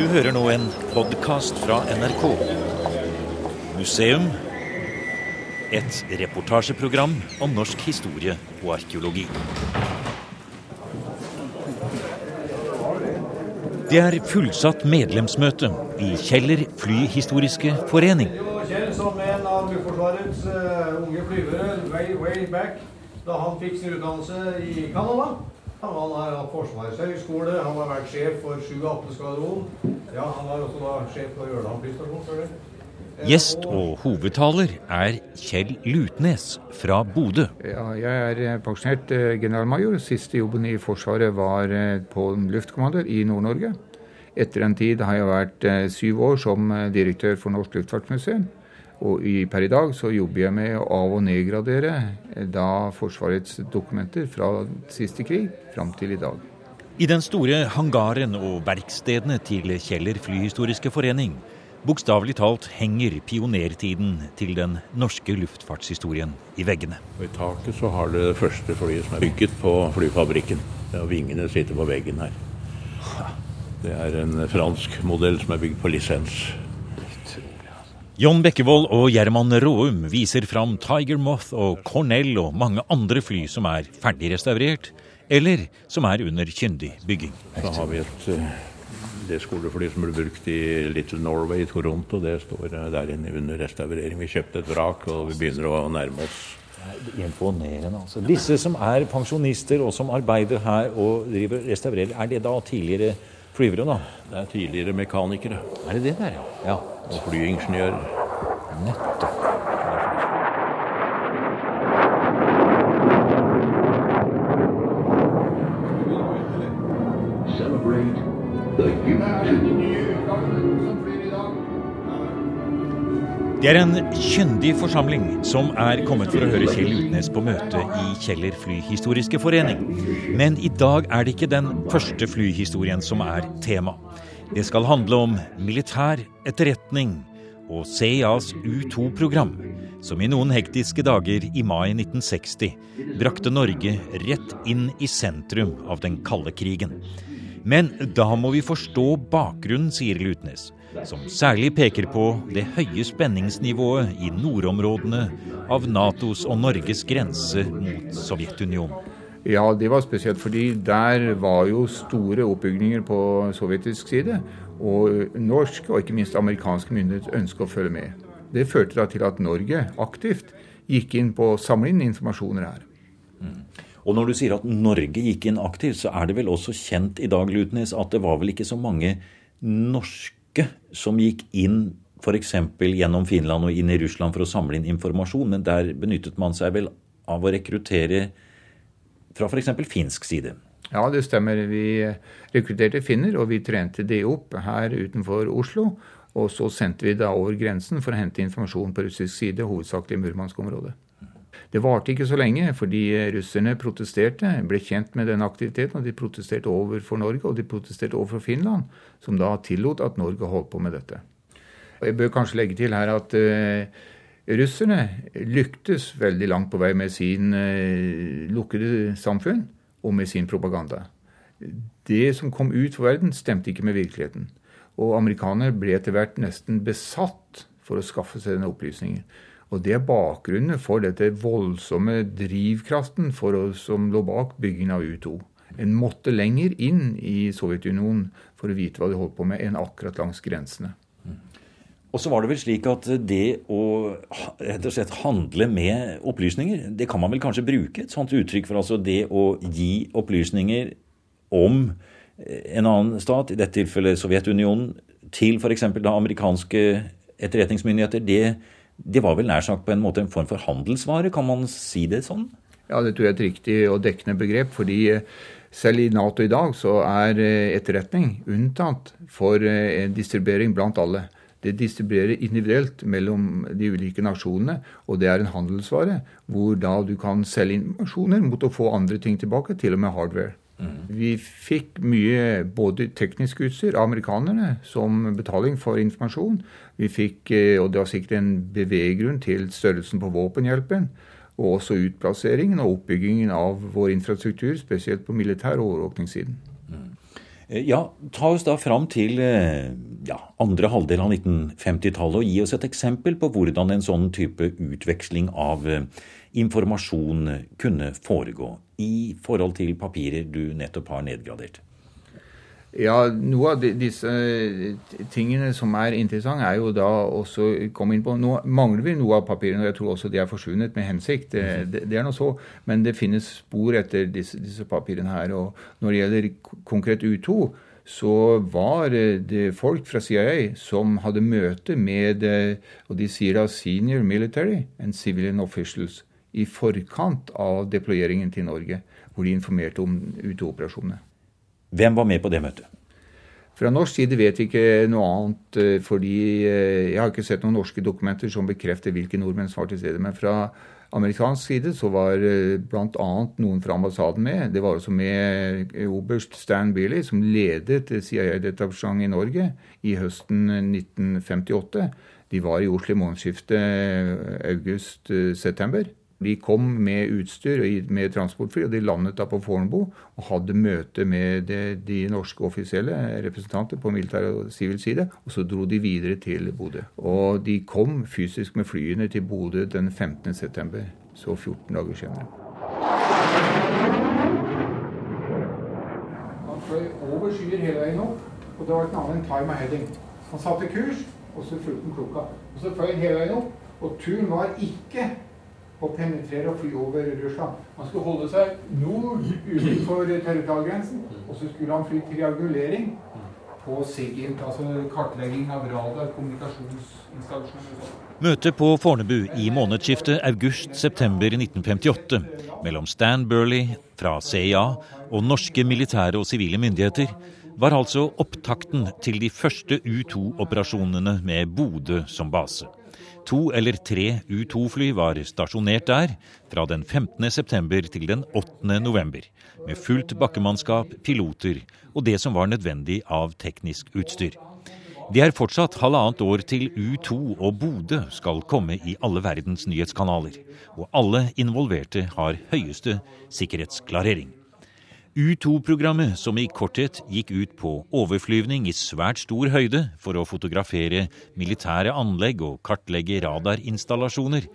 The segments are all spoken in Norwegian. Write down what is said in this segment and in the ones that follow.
Du hører nå en podkast fra NRK. Museum. Et reportasjeprogram om norsk historie og arkeologi. Det er fullsatt medlemsmøte i Kjeller flyhistoriske forening. Som en av Luftforsvarets uh, unge flyvere way, way back da han fikk sin utdannelse i Canada. Han har hatt Forsvarets høgskole, han har vært sjef for 7-18-skvadron. Ja, han var også da sjef for Ørland flystasjon før det. Gjest og hovedtaler er Kjell Lutnes fra Bodø. Ja, jeg er eh, pensjonert eh, generalmajor. Siste jobben i Forsvaret var eh, på luftkommander i Nord-Norge. Etter en tid har jeg vært syv år som direktør for Norsk Luftfartsmuseum. Og i, per i dag så jobber jeg med å av- og nedgradere eh, da Forsvarets dokumenter fra siste krig fram til i dag. I den store hangaren og verkstedene til Kjeller flyhistoriske forening bokstavelig talt henger pionertiden til den norske luftfartshistorien i veggene. Og I taket så har det det første flyet som er bygget på flyfabrikken. Og vingene sitter på veggen her. Det er en fransk modell som er bygd på lisens. John Bekkevold og Gjerman Råum viser fram Tiger Moth og Cornell og mange andre fly som er ferdig restaurert, eller som er under kyndig bygging. Så har vi et eh, det skoleflyet som ble brukt i Little Norway i Toronto. Det står eh, der inne under restaurering. Vi kjøpte et vrak, og vi begynner å nærme oss. Imponerende. altså. Disse som er pensjonister og som arbeider her og driver restaurerer, er det da tidligere flyvere, da? Det er tidligere mekanikere. Er det det der, ja? ja og flyingeniør. Nettopp. Det er en kyndig forsamling som er kommet for å høre Kjell Utnes på møte i Kjeller flyhistoriske forening. Men i dag er det ikke den første flyhistorien som er tema. Det skal handle om militær etterretning og CIAs U2-program, som i noen hektiske dager i mai 1960 brakte Norge rett inn i sentrum av den kalde krigen. Men da må vi forstå bakgrunnen, sier Lutnes, som særlig peker på det høye spenningsnivået i nordområdene av Natos og Norges grense mot Sovjetunionen. Ja, det var spesielt fordi der var jo store oppbygninger på sovjetisk side. Og norsk, og ikke minst amerikanske myndigheter ønsket å følge med. Det førte da til at Norge aktivt gikk inn på å samle inn informasjoner her. Mm. Og når du sier at Norge gikk inn aktivt, så er det vel også kjent i dag, Lutnes, at det var vel ikke så mange norske som gikk inn f.eks. gjennom Finland og inn i Russland for å samle inn informasjon, men der benyttet man seg vel av å rekruttere fra f.eks. finsk side? Ja, det stemmer. Vi rekrutterte finner, og vi trente de opp her utenfor Oslo. Og så sendte vi da over grensen for å hente informasjon på russisk side, hovedsakelig i Murmansk-området. Det varte ikke så lenge, fordi russerne protesterte, ble kjent med den aktiviteten. Og de protesterte overfor Norge, og de protesterte overfor Finland, som da tillot at Norge holdt på med dette. Og jeg bør kanskje legge til her at uh, Russerne lyktes veldig langt på vei med sin eh, lukkede samfunn og med sin propaganda. Det som kom ut for verden, stemte ikke med virkeligheten. Og amerikanere ble etter hvert nesten besatt for å skaffe seg denne opplysningen. Og det er bakgrunnen for dette voldsomme drivkraften å, som lå bak byggingen av U2. En måtte lenger inn i Sovjetunionen for å vite hva de holdt på med, enn akkurat langs grensene. Og så var det vel slik at det å rett og slett handle med opplysninger, det kan man vel kanskje bruke et sånt uttrykk for altså det å gi opplysninger om en annen stat, i dette tilfellet Sovjetunionen, til f.eks. da amerikanske etterretningsmyndigheter, det, det var vel nær sagt på en måte en form for handelsvare, kan man si det sånn? Ja, det tror jeg er et riktig og dekkende begrep. fordi eh, selv i Nato i dag så er eh, etterretning unntatt for eh, distribuering blant alle. Det distribuerer individuelt mellom de ulike nasjonene, og det er en handelsvare hvor da du kan selge informasjoner mot å få andre ting tilbake, til og med hardware. Mm. Vi fikk mye både teknisk utstyr av amerikanerne som betaling for informasjon. Vi fikk, eh, og det var sikkert en beveggrunn til størrelsen på våpenhjelpen. Og også utplasseringen og oppbyggingen av vår infrastruktur, spesielt på militær- og overvåkningssiden. Eh, ja, ta oss da fram til eh, ja, andre halvdel av 1950-tallet og gi oss et eksempel på hvordan en sånn type utveksling av eh, informasjon kunne foregå i forhold til papirer du nettopp har nedgradert. Ja, Noe av disse tingene som er interessant, er jo da også komme inn på Nå mangler vi noe av papirene, og jeg tror også de er forsvunnet med hensikt. Det, mhm. det, det er noe så, Men det finnes spor etter disse, disse, papirene her. Og når det gjelder konkret U2, så var det folk fra CIA som hadde møte med og de sier da senior military and civilian officials i forkant av deployeringen til Norge, hvor de informerte om U2-operasjonene. Hvem var med på det møtet? Fra norsk side vet vi ikke noe annet, eh, fordi eh, jeg har ikke sett noen norske dokumenter som bekrefter hvilke nordmenn som var til stede. Men fra amerikansk side så var eh, bl.a. noen fra ambassaden med. Det var også med oberst Stan Bailey, som ledet CIA-detasjementet i Norge i høsten 1958. De var i Oslo i månedsskiftet august-september. De kom med utstyr med transportfly, og de landet da på Fornebu og hadde møte med de, de norske offisielle representanter på militær og sivil side. Og så dro de videre til Bodø. Og de kom fysisk med flyene til Bodø den 15.9., så 14 dager senere. Han fløy over skyer hele veien opp, og det var ikke noe annet enn time heading. Han satte kurs, og så fulgte han klokka. Og så fløy han hele veien opp, og turen var ikke å penetrere og fly over Russland. Han skulle holde seg nord utenfor territorialgrensen, og så skulle han fly triangulering på SIGINT, altså kartlegging av radar, kommunikasjonsinstallasjoner. Møtet på Fornebu i månedsskiftet august-september 1958 mellom Stan Burley fra CIA og norske militære og sivile myndigheter var altså opptakten til de første U-2-operasjonene med Bodø som base. To eller tre U-2-fly var stasjonert der fra den 15. september til den 8. november, med fullt bakkemannskap, piloter og det som var nødvendig av teknisk utstyr. Det er fortsatt halvannet år til U2 og Bodø skal komme i alle verdens nyhetskanaler, og alle involverte har høyeste sikkerhetsklarering. U2-programmet, som i korthet gikk ut på overflyvning i svært stor høyde for å fotografere militære anlegg og kartlegge radarinstallasjoner,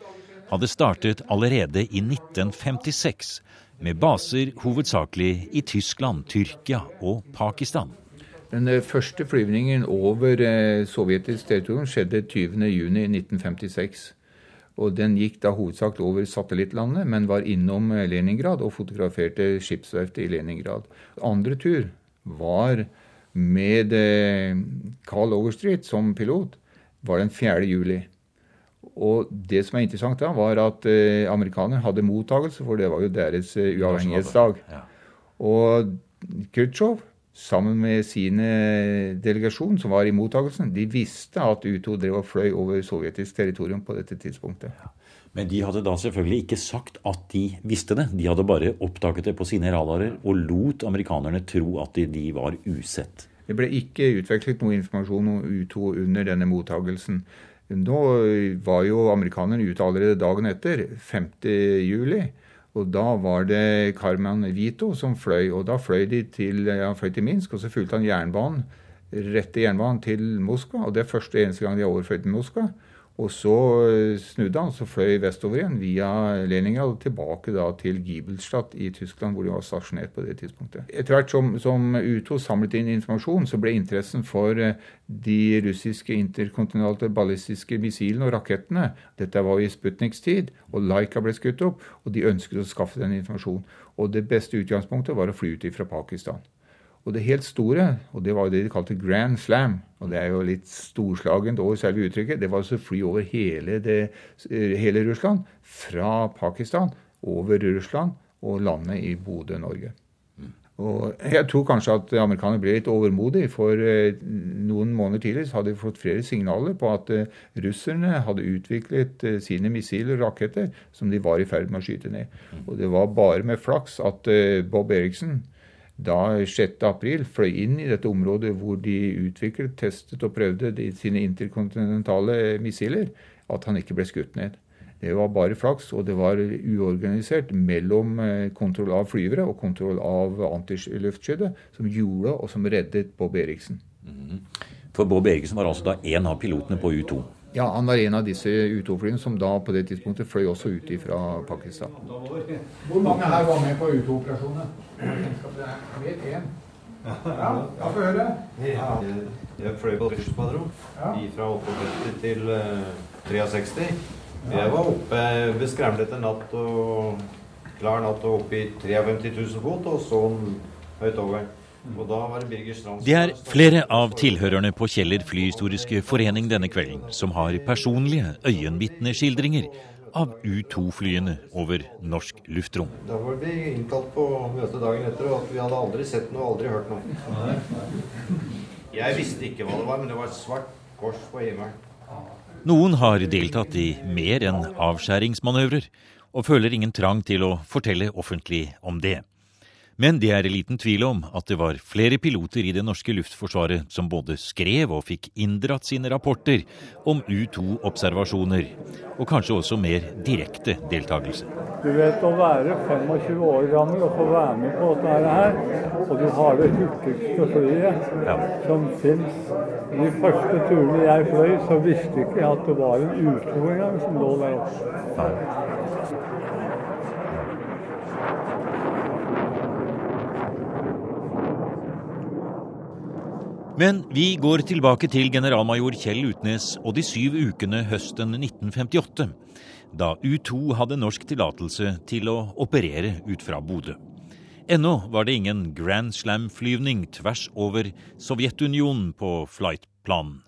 hadde startet allerede i 1956, med baser hovedsakelig i Tyskland, Tyrkia og Pakistan. Den eh, første flyvningen over eh, sovjetisk territorium skjedde 20.6.1956. Og den gikk da hovedsakelig over satellittlandet, men var innom eh, Leningrad og fotograferte skipsverftet i Leningrad. Andre tur var med eh, Carl Overstreet som pilot, var den 4. juli. Og det som er interessant da, var at eh, amerikanerne hadde mottagelse, for det var jo deres eh, uavhengighetsdag. Og Khrusjtsjov sammen med sine delegasjon som var i mottakelsen, de visste at U2 drev og fløy over sovjetisk territorium på dette tidspunktet. Ja. Men de hadde da selvfølgelig ikke sagt at de visste det. De hadde bare oppdaget det på sine radarer og lot amerikanerne tro at de, de var usett. Det ble ikke utvekslet noe informasjon om U2 under denne mottagelsen. Nå var jo amerikanerne ute allerede dagen etter, 5. juli. Og da var det Carmen Vito som fløy, og da fløy de til, ja, fløy til Minsk, og så fulgte han jernbanen, rette jernbanen til Moskva. Og det er første eneste gang de har overfløyet til Moskva. Og så eh, snudde han, så fløy vestover igjen via Leningrad og tilbake da til Giebelstadt i Tyskland, hvor de var stasjonert på det tidspunktet. Etter hvert som, som U2 samlet inn informasjon, så ble interessen for eh, de russiske interkontinentale ballistiske missilene og rakettene Dette var i Sputniks tid, og Laika ble skutt opp, og de ønsket å skaffe den informasjonen. Og det beste utgangspunktet var å fly ut fra Pakistan. Og det helt store, og det var jo det de kalte grand slam, og det er jo litt storslagent over selve uttrykket, det var altså fly over hele, det, hele Russland, fra Pakistan over Russland og landet i Bodø, Norge. Og jeg tror kanskje at amerikanerne ble litt overmodige, for eh, noen måneder tidligere hadde de fått flere signaler på at eh, russerne hadde utviklet eh, sine missiler og raketter som de var i ferd med å skyte ned. Og det var bare med flaks at Bob Eriksen da 6.4 fløy inn i dette området hvor de utviklet, testet og prøvde de, sine interkontinentale missiler, at han ikke ble skutt ned. Det var bare flaks, og det var uorganisert mellom eh, kontroll av flyvere og kontroll av antiluftskytset, som gjorde og som reddet Bob Eriksen. For Bob Eriksen var altså da en av pilotene på U2? Ja, han var en av disse U2-flyene som da på det tidspunktet fløy også ut fra Pakistan. Hvor mange her var med på U2-operasjonen? Jeg vet én. Ja, jeg får høre. Jeg fløy på Kystskvadron fra 58 til 63. Jeg var oppe ved etter natt og klar natt og oppe i 53 000 fot, og så høyt over. Det er flere av tilhørerne på Kjeller flyhistoriske forening denne kvelden som har personlige øyenvitneskildringer av U2-flyene over norsk luftrom. Da var vi innkalt på møte dagen etter, og at vi hadde aldri sett noe, aldri hørt noe. Jeg visste ikke hva det var, men det var et svart kors på himmelen. Noen har deltatt i mer enn avskjæringsmanøvrer, og føler ingen trang til å fortelle offentlig om det. Men det er liten tvil om at det var flere piloter i det norske luftforsvaret som både skrev og fikk inndratt sine rapporter om U2-observasjoner, og kanskje også mer direkte deltakelse. Du vet å være 25 år gammel og få være med på dette her, og du har det hurtigste flyet ja. som fins. De første turene jeg fløy, så visste ikke jeg at det var en U2 engang som lå der oppe. Ja. Men vi går tilbake til generalmajor Kjell Utnes og de syv ukene høsten 1958, da U2 hadde norsk tillatelse til å operere ut fra Bodø. Ennå var det ingen Grand Slam-flyvning tvers over Sovjetunionen på flightplanen.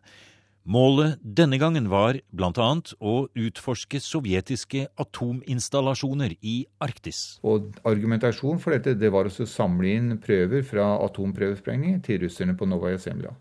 Målet denne gangen var bl.a. å utforske sovjetiske atominstallasjoner i Arktis. Og Argumentasjonen for dette det var å samle inn prøver fra atomprøvesprengning til russerne på Novaja Zemlja.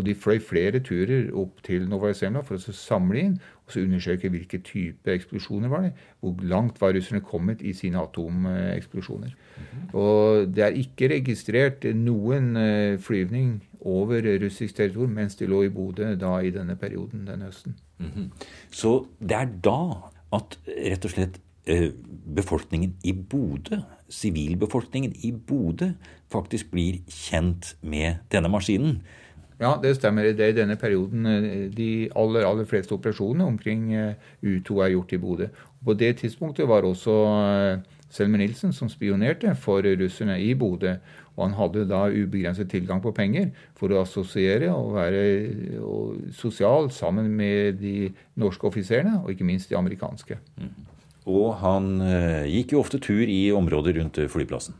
Og de fløy flere turer opp til Novaja Zemlja for å samle inn og så undersøke hvilke type eksplosjoner var det. Hvor langt var russerne kommet i sine atomeksplosjoner. -hmm. Og det er ikke registrert noen eh, flyvning over russisk territorium mens de lå i Bodø da i denne perioden den høsten. Mm -hmm. Så det er da at rett og slett eh, befolkningen i Bodø, sivilbefolkningen i Bodø, faktisk blir kjent med denne maskinen? Ja, det stemmer. Det er i denne perioden eh, de aller, aller fleste operasjonene omkring eh, U2 er gjort i Bodø. På det tidspunktet var også Selmer Nilsen som spionerte for russerne i Bodø. Og han hadde da ubegrenset tilgang på penger for å assosiere og være sosial sammen med de norske offiserene, og ikke minst de amerikanske. Mm. Og han eh, gikk jo ofte tur i området rundt flyplassen?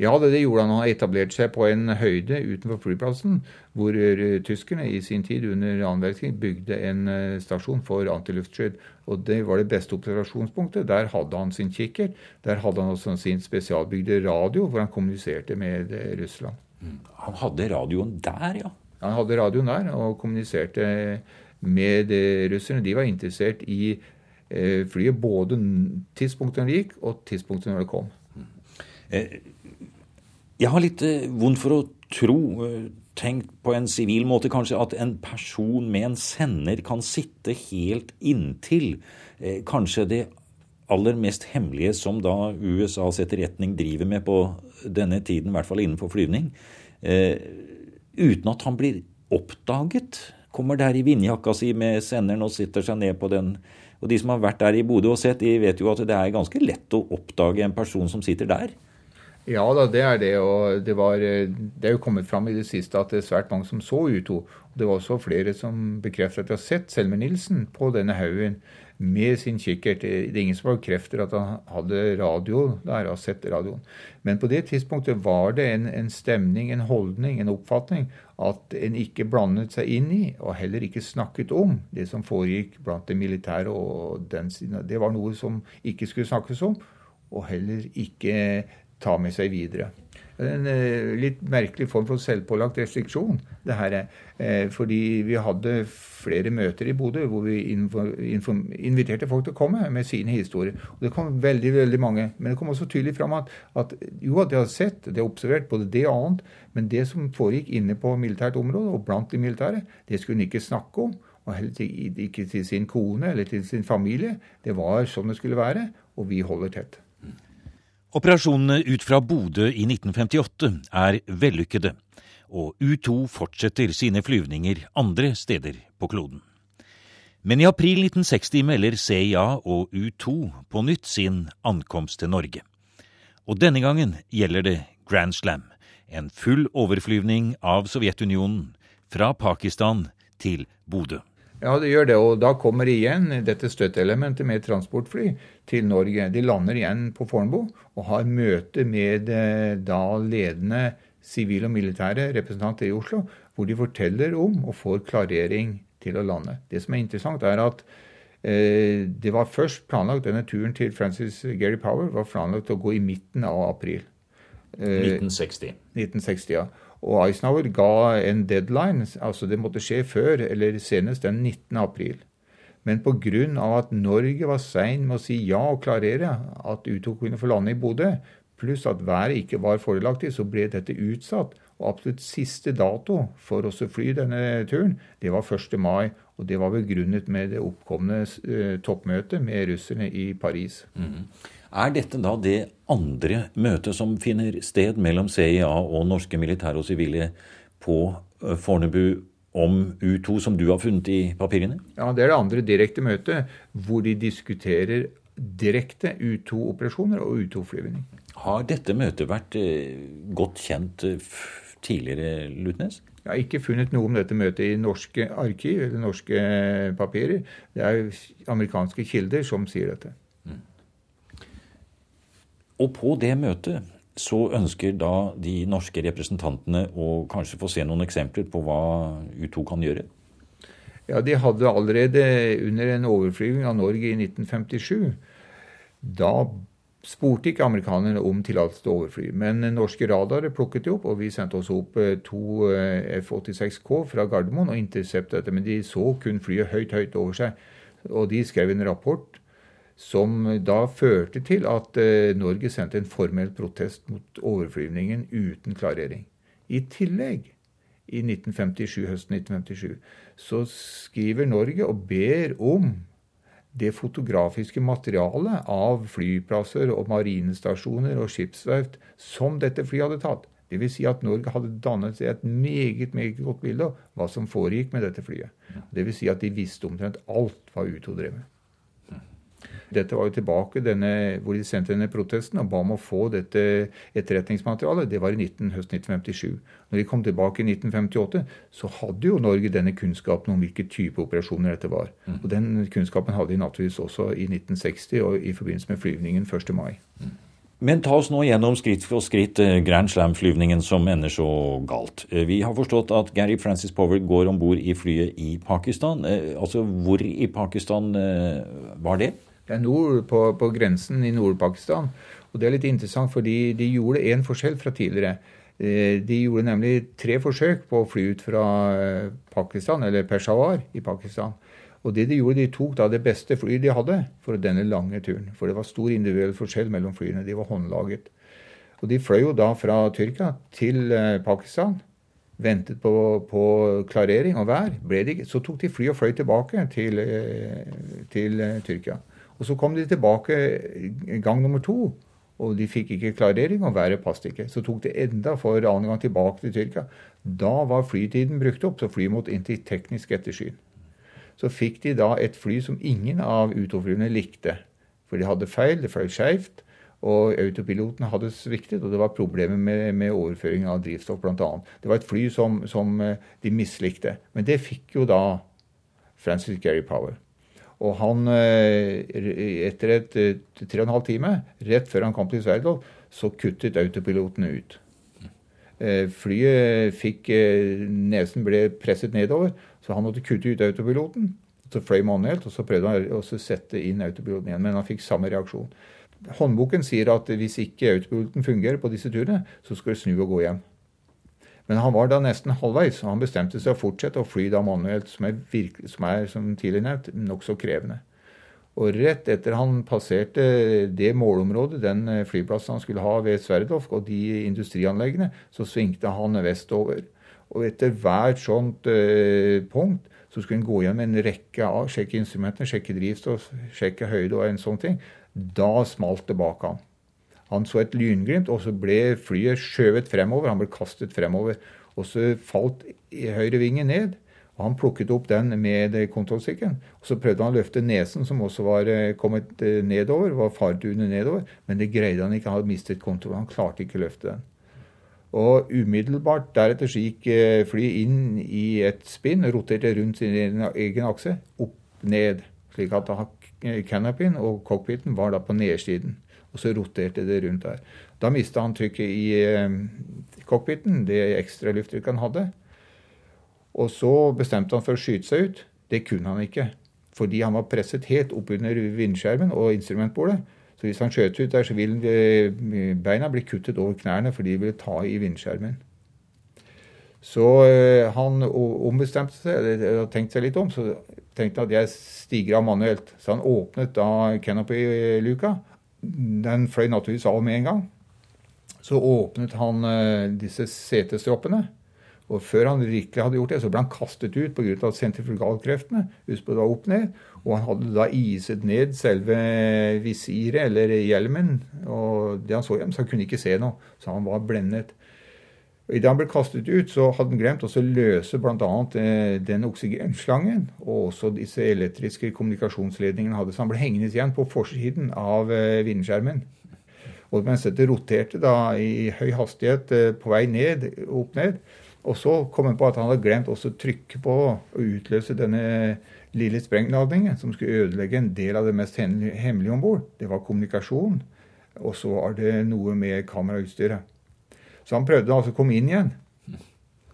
Ja, det, det gjorde han. Han etablerte seg på en høyde utenfor flyplassen, hvor eh, tyskerne i sin tid under annen verdenskrig bygde en eh, stasjon for antiluftskydd. Og Det var det beste observasjonspunktet. Der hadde han sin kikkert. Der hadde han også sin spesialbygde radio, hvor han kommuniserte med eh, Russland. Mm. Han hadde radioen der, ja? Han hadde radioen der og kommuniserte med russerne. De var interessert i flyet både tidspunktet når det gikk, og tidspunktet når det kom. Mm. Jeg har litt eh, vondt for å tro, eh, tenkt på en sivil måte kanskje, at en person med en sender kan sitte helt inntil eh, kanskje det aller mest hemmelige som da USAs etterretning driver med på denne tiden, i hvert fall innenfor flyvning, uten at han blir oppdaget. Kommer der i vindjakka si med senderen og sitter seg ned på den. Og de som har vært der i Bodø og sett, de vet jo at det er ganske lett å oppdage en person som sitter der. Ja da, det er det. Og det, var, det er jo kommet fram i det siste at det er svært mange som så U2. Det var også flere som bekreftet at de har sett Selmer Nilsen på denne haugen med sin kikkert. Det er ingen som bekrefter at han hadde radio der, har sett radioen. Men på det tidspunktet var det en, en, stemning, en holdning, en oppfatning at en ikke blandet seg inn i, og heller ikke snakket om, det som foregikk blant det militære og den siden. Det var noe som ikke skulle snakkes om, og heller ikke ta med seg videre. En eh, litt merkelig form for selvpålagt restriksjon. det her er. Eh, fordi vi hadde flere møter i Bodø hvor vi inviterte folk til å komme med sine historier. Og Det kom veldig veldig mange. Men det kom også tydelig fram at, at jo, at de har sett, de har observert både det og annet, men det som foregikk inne på militært område og blant de militære, det skulle hun ikke snakke om. og heller ikke til sin kone eller til sin familie. Det var sånn det skulle være, og vi holder tett. Operasjonene ut fra Bodø i 1958 er vellykkede, og U2 fortsetter sine flyvninger andre steder på kloden. Men i april 1960 melder CIA og U2 på nytt sin ankomst til Norge. Og denne gangen gjelder det Grand Slam, en full overflyvning av Sovjetunionen fra Pakistan til Bodø. Ja, det gjør det. Og da kommer igjen dette støtteelementet med transportfly til Norge. De lander igjen på Fornebu og har møte med eh, da ledende sivile og militære representanter i Oslo, hvor de forteller om og får klarering til å lande. Det som er interessant, er at eh, det var først planlagt denne turen til Francis Gary Power var planlagt å gå i midten av april. 1960. Eh, 1960, ja. Og Eisenhower ga en deadline, altså det måtte skje før eller senest den 19. april. Men pga. at Norge var sein med å si ja og klarere at U2 kunne få lande i Bodø, pluss at været ikke var fordelaktig, så ble dette utsatt. Og absolutt siste dato for oss å fly denne turen, det var 1. mai. Og det var begrunnet med det oppkomne uh, toppmøtet med russerne i Paris. Mm. Er dette da det andre møtet som finner sted mellom CIA og norske militære og sivile på eh, Fornebu om U2, som du har funnet i papirene? Ja, det er det andre direkte møtet hvor de diskuterer direkte U2-operasjoner og U2-flyvning. Har dette møtet vært eh, godt kjent eh, tidligere, Lutnes? Jeg har ikke funnet noe om dette møtet i norske arkiv eller norske papirer. Det er amerikanske kilder som sier dette. Og på det møtet så ønsker da de norske representantene å kanskje få se noen eksempler på hva U2 kan gjøre? Ja, de hadde allerede under en overflyving av Norge i 1957 Da spurte ikke amerikanerne om tillatelse til å overfly. Men norske radarer plukket de opp, og vi sendte også opp eh, to eh, F-86K fra Gardermoen og interceptet dette. Men de så kun flyet høyt, høyt over seg. Og de skrev en rapport som da førte til at eh, Norge sendte en formell protest mot overflyvningen uten klarering. I tillegg, i 1957, høsten 1957, så skriver Norge og ber om det fotografiske materialet av flyplasser og marinestasjoner og skipsverft som dette flyet hadde tatt. Dvs. Si at Norge hadde dannet seg et meget meget godt bilde av hva som foregikk med dette flyet. Dvs. Si at de visste omtrent alt hva U2 drev med. Dette var jo tilbake denne, hvor de sendte denne protesten og ba om å få dette etterretningsmaterialet. Det var i 19, høsten 1957. Når de kom tilbake i 1958, så hadde jo Norge denne kunnskapen om hvilke type operasjoner dette var. Mm. Og Den kunnskapen hadde de naturligvis også i 1960 og i forbindelse med flyvningen 1. mai. Mm. Men ta oss nå gjennom skritt for skritt eh, Grand Slam-flyvningen som ender så galt. Eh, vi har forstått at Gary Francis Power går om bord i flyet i Pakistan. Eh, altså hvor i Pakistan var det? Det er nord på, på grensen i Nord-Pakistan. Og det er litt interessant, fordi de gjorde én forskjell fra tidligere. Eh, de gjorde nemlig tre forsøk på å fly ut fra eh, Pakistan, eller Peshawar i Pakistan. Og det de gjorde, de tok da det beste flyet de hadde for denne lange turen. For det var stor individuell forskjell mellom flyene. De var håndlaget. Og de fløy jo da fra Tyrkia til eh, Pakistan. Ventet på, på klarering og vær. Ble de. Så tok de fly og fløy tilbake til, til Tyrkia. Og så kom de tilbake gang nummer to, og de fikk ikke klarering, og været passet ikke. Så tok det enda for annen gang tilbake til Tyrkia. Da var flytiden brukt opp, så flyet måtte inn til teknisk ettersyn. Så fikk de da et fly som ingen av utoflyverne likte. For de hadde feil, det fløy skeivt, og autopiloten hadde sviktet, og det var problemer med, med overføring av drivstoff bl.a. Det var et fly som, som eh, de mislikte. Men det fikk jo da Francis Gary Power. Og han, eh, etter et eh, tre og en halv time, rett før han kom til Sverdrup, så kuttet autopilotene ut. Eh, flyet fikk Nesen ble presset nedover, så han måtte kutte ut autopiloten. Så fløy manuelt, og så prøvde han å sette inn autopiloten igjen. Men han fikk samme reaksjon. Håndboken sier at hvis ikke autopiloten fungerer på disse turene, så skal du snu og gå hjem. Men han var da nesten halvveis, og han bestemte seg å fortsette å fly da manuelt, som er, virkelig, som, er som tidligere nevnt, nokså krevende. Og rett etter han passerte det målområdet, den flyplassen han skulle ha ved Sverdlovsk og de industrianleggene, så svingte han vestover. Og etter hvert sånt eh, punkt så skulle en gå gjennom en rekke av, sjekke instrumentene, sjekke drivstoff, sjekke høyde og en sånn ting. Da smalt det bak ham. Han så et lynglimt, og så ble flyet skjøvet fremover. Han ble kastet fremover. Og så falt høyrevingen ned. Og Han plukket opp den med kontrollstikken. og Så prøvde han å løfte nesen, som også var eh, kommet eh, nedover. var faretruende nedover, Men det greide han ikke. Han hadde mistet kontrollen. Han klarte ikke å løfte den. Og umiddelbart deretter så gikk eh, flyet inn i et spinn, roterte rundt sin egen akse, opp ned. Slik at canopyen og cockpiten var da på nedsiden. Og så roterte det rundt der. Da mista han trykket i cockpiten, det ekstra lufttrykket han hadde. Og så bestemte han for å skyte seg ut. Det kunne han ikke. Fordi han var presset helt oppunder vindskjermen og instrumentbordet. Så hvis han skjøt ut der, så ville eh, beina bli kuttet over knærne, for de ville ta i vindskjermen. Så eh, han ombestemte seg, og tenkte seg litt om, så tenkte han at jeg stiger av manuelt. Så han åpnet da canopy-luka. Den fløy naturligvis av med en gang. Så åpnet han eh, disse setestroppene. Og før han virkelig hadde gjort det, så ble han kastet ut pga. sentrifugalkreftene. Husk på det var opp ned. Og han hadde da iset ned selve visiret, eller hjelmen. Og det han så hjem, så han kunne ikke se noe. Så han var blendet. Og Idet han ble kastet ut, så hadde han glemt å løse bl.a. Eh, den oksygenslangen og også disse elektriske kommunikasjonsledningene hadde. Så han ble hengende igjen på forsiden av eh, vindskjermen. Og mens dette roterte da i høy hastighet eh, på vei ned, opp ned, og så kom han på at han hadde glemt også å trykke på å utløse denne lille sprengladningen som skulle ødelegge en del av det mest hemmelige om bord. Det var kommunikasjon, og så var det noe med kamerautstyret. Så han prøvde altså å komme inn igjen.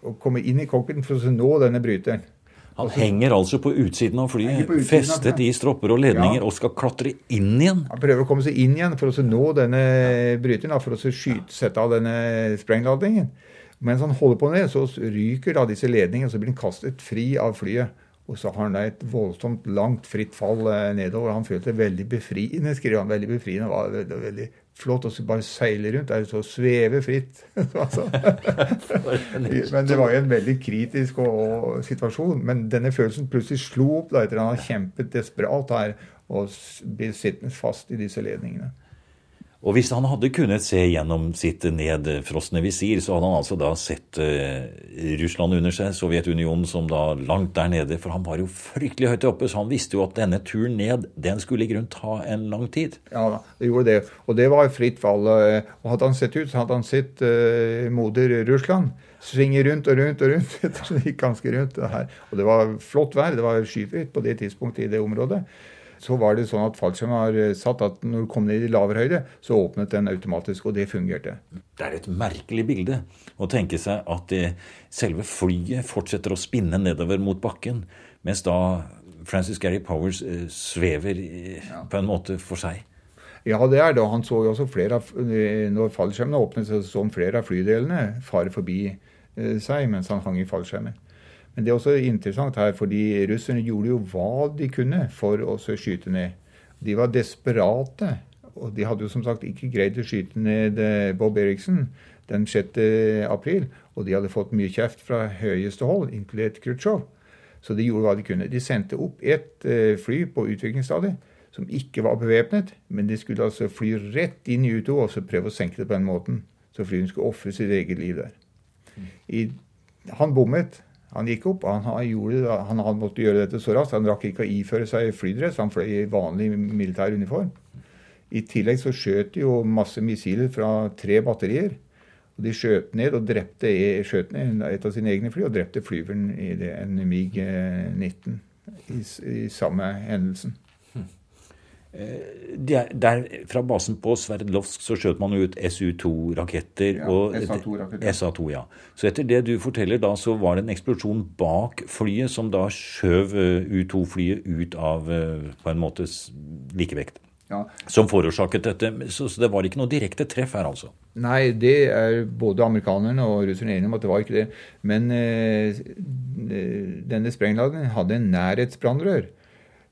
Å komme inn i cockpiten for å nå denne bryteren. Han henger altså på utsiden av flyet, utsiden festet av i stropper og ledninger, ja. og skal klatre inn igjen? Han prøver å komme seg inn igjen for å nå denne bryteren, for å skyte, sette av denne sprengladningen. Mens han holder på med det, så ryker da disse ledningene, så blir han kastet fri av flyet. Og så har han da et voldsomt langt fritt fall eh, nedover. Han følte det veldig befriende, skriver han. Veldig befriende. Var veldig, veldig flott å bare seile rundt. Det er så sveve fritt. Altså. Men det var jo en veldig kritisk og, og situasjon. Men denne følelsen plutselig slo opp da etter at han har kjempet desperat her og blir sittende fast i disse ledningene. Og hvis han hadde kunnet se gjennom sitt nedfrosne visir, så hadde han altså da sett uh, Russland under seg, Sovjetunionen som da langt der nede. For han var jo fryktelig høyt oppe, så han visste jo at denne turen ned, den skulle i grunn ta en lang tid. Ja, det gjorde det. Og det var fritt fall. Eh, og hadde han sett ut, så hadde han sett uh, moder Russland svinge rundt og rundt og rundt. det gikk ganske rundt det her. Og det var flott vær, det var skyfritt på det tidspunktet i det området så var det sånn at fallskjermen har eh, satt at når du kom ned i lavere høyde, så åpnet den automatisk, og det fungerte. Det er et merkelig bilde å tenke seg at det, selve flyet fortsetter å spinne nedover mot bakken, mens da Francis Gary Powers eh, svever på en måte for seg. Ja, det er det. Han så jo også flere av, eh, Når fallskjermene åpnet, så så han flere av flydelene fare forbi seg mens han hang i fallskjermen. Men det er også interessant her, fordi russerne gjorde jo hva de kunne for å skyte ned. De var desperate. Og de hadde jo som sagt ikke greid å skyte ned eh, Bob Eriksen den 6. april. Og de hadde fått mye kjeft fra høyeste hold, inkludert Khrusjtsjov. Så de gjorde hva de kunne. De sendte opp ett eh, fly på utviklingsstadiet som ikke var bevæpnet, men de skulle altså fly rett inn i U2 og så prøve å senke det på den måten. Så flyene skulle ofre sitt eget liv der. I, han bommet. Han gikk opp. Han, gjorde, han hadde måttet gjøre dette så raskt. Han rakk ikke å iføre seg flydress. Han fløy i vanlig militær uniform. I tillegg så skjøt de jo masse missiler fra tre batterier. Og De skjøt ned og drepte skjøt ned et av sine egne fly og drepte flyveren i det, en MiG-19 i, i samme hendelsen. Eh, der, der, fra basen på Sverdlovsk så skjøt man ut SU-2-raketter. Ja, SA-2-raketter. SA-2, ja. Så etter det du forteller da, så var det en eksplosjon bak flyet som da skjøv eh, U-2-flyet ut av eh, på en måte likevekt. Ja. Som forårsaket dette. Så, så, det var ikke noe direkte treff her, altså? Nei, det er både amerikanerne og russerne enige om at det var ikke det. Men eh, denne sprengladen hadde en nærhetsbrannrør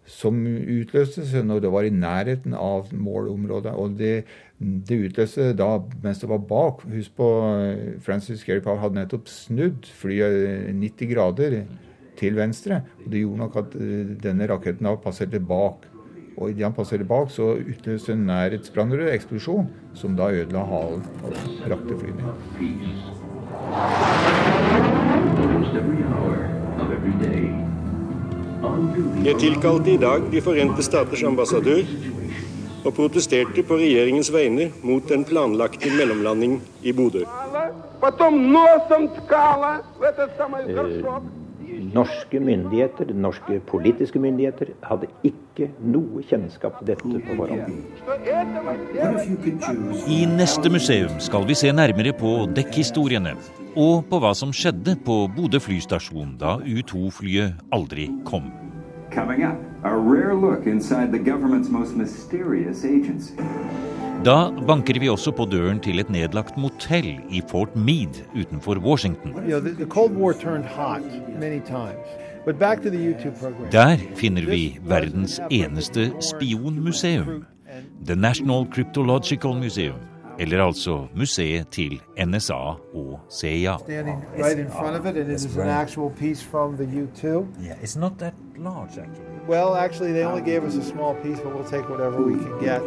som utløste seg når det var i nærheten av målområdet. Og det Det utløste da mens det var bak. Husk på Francis Gary Powell hadde nettopp snudd flyet 90 grader til venstre. og Det gjorde nok at denne raketten da passerte bak. Og idet han passerte bak, så utløste en nærhetsbrannrød eksplosjon, som da ødela halen og brakte flyet ned. Jeg tilkalte i dag De forente staters ambassadør og protesterte på regjeringens vegne mot den planlagte mellomlanding i Bodø. Norske myndigheter, norske politiske myndigheter, hadde ikke noe kjennskap til dette på forhånd. I neste museum skal vi se nærmere på dekkhistoriene, og på hva som skjedde på Bodø flystasjon da U2-flyet aldri kom. Coming up, a rare look inside the government's most mysterious agency. Da banker vi også på døren til et nedlagt motell i Fort Meade utenfor Washington. Der finner vi verdens eneste spionmuseum, The National Cryptological Museum. Eller altså museet til NSA og CIA. Right in front of it, and it is an actual piece from the U-2. Yeah, it's not that large, actually. Well, actually, they only gave us a small piece, but we'll take whatever we can get.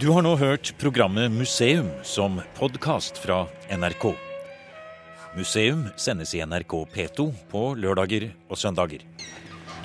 Du har nå hørt programmet Museum som podkast fra NRK. Museum sendes i NRK P2 på lørdager og søndager.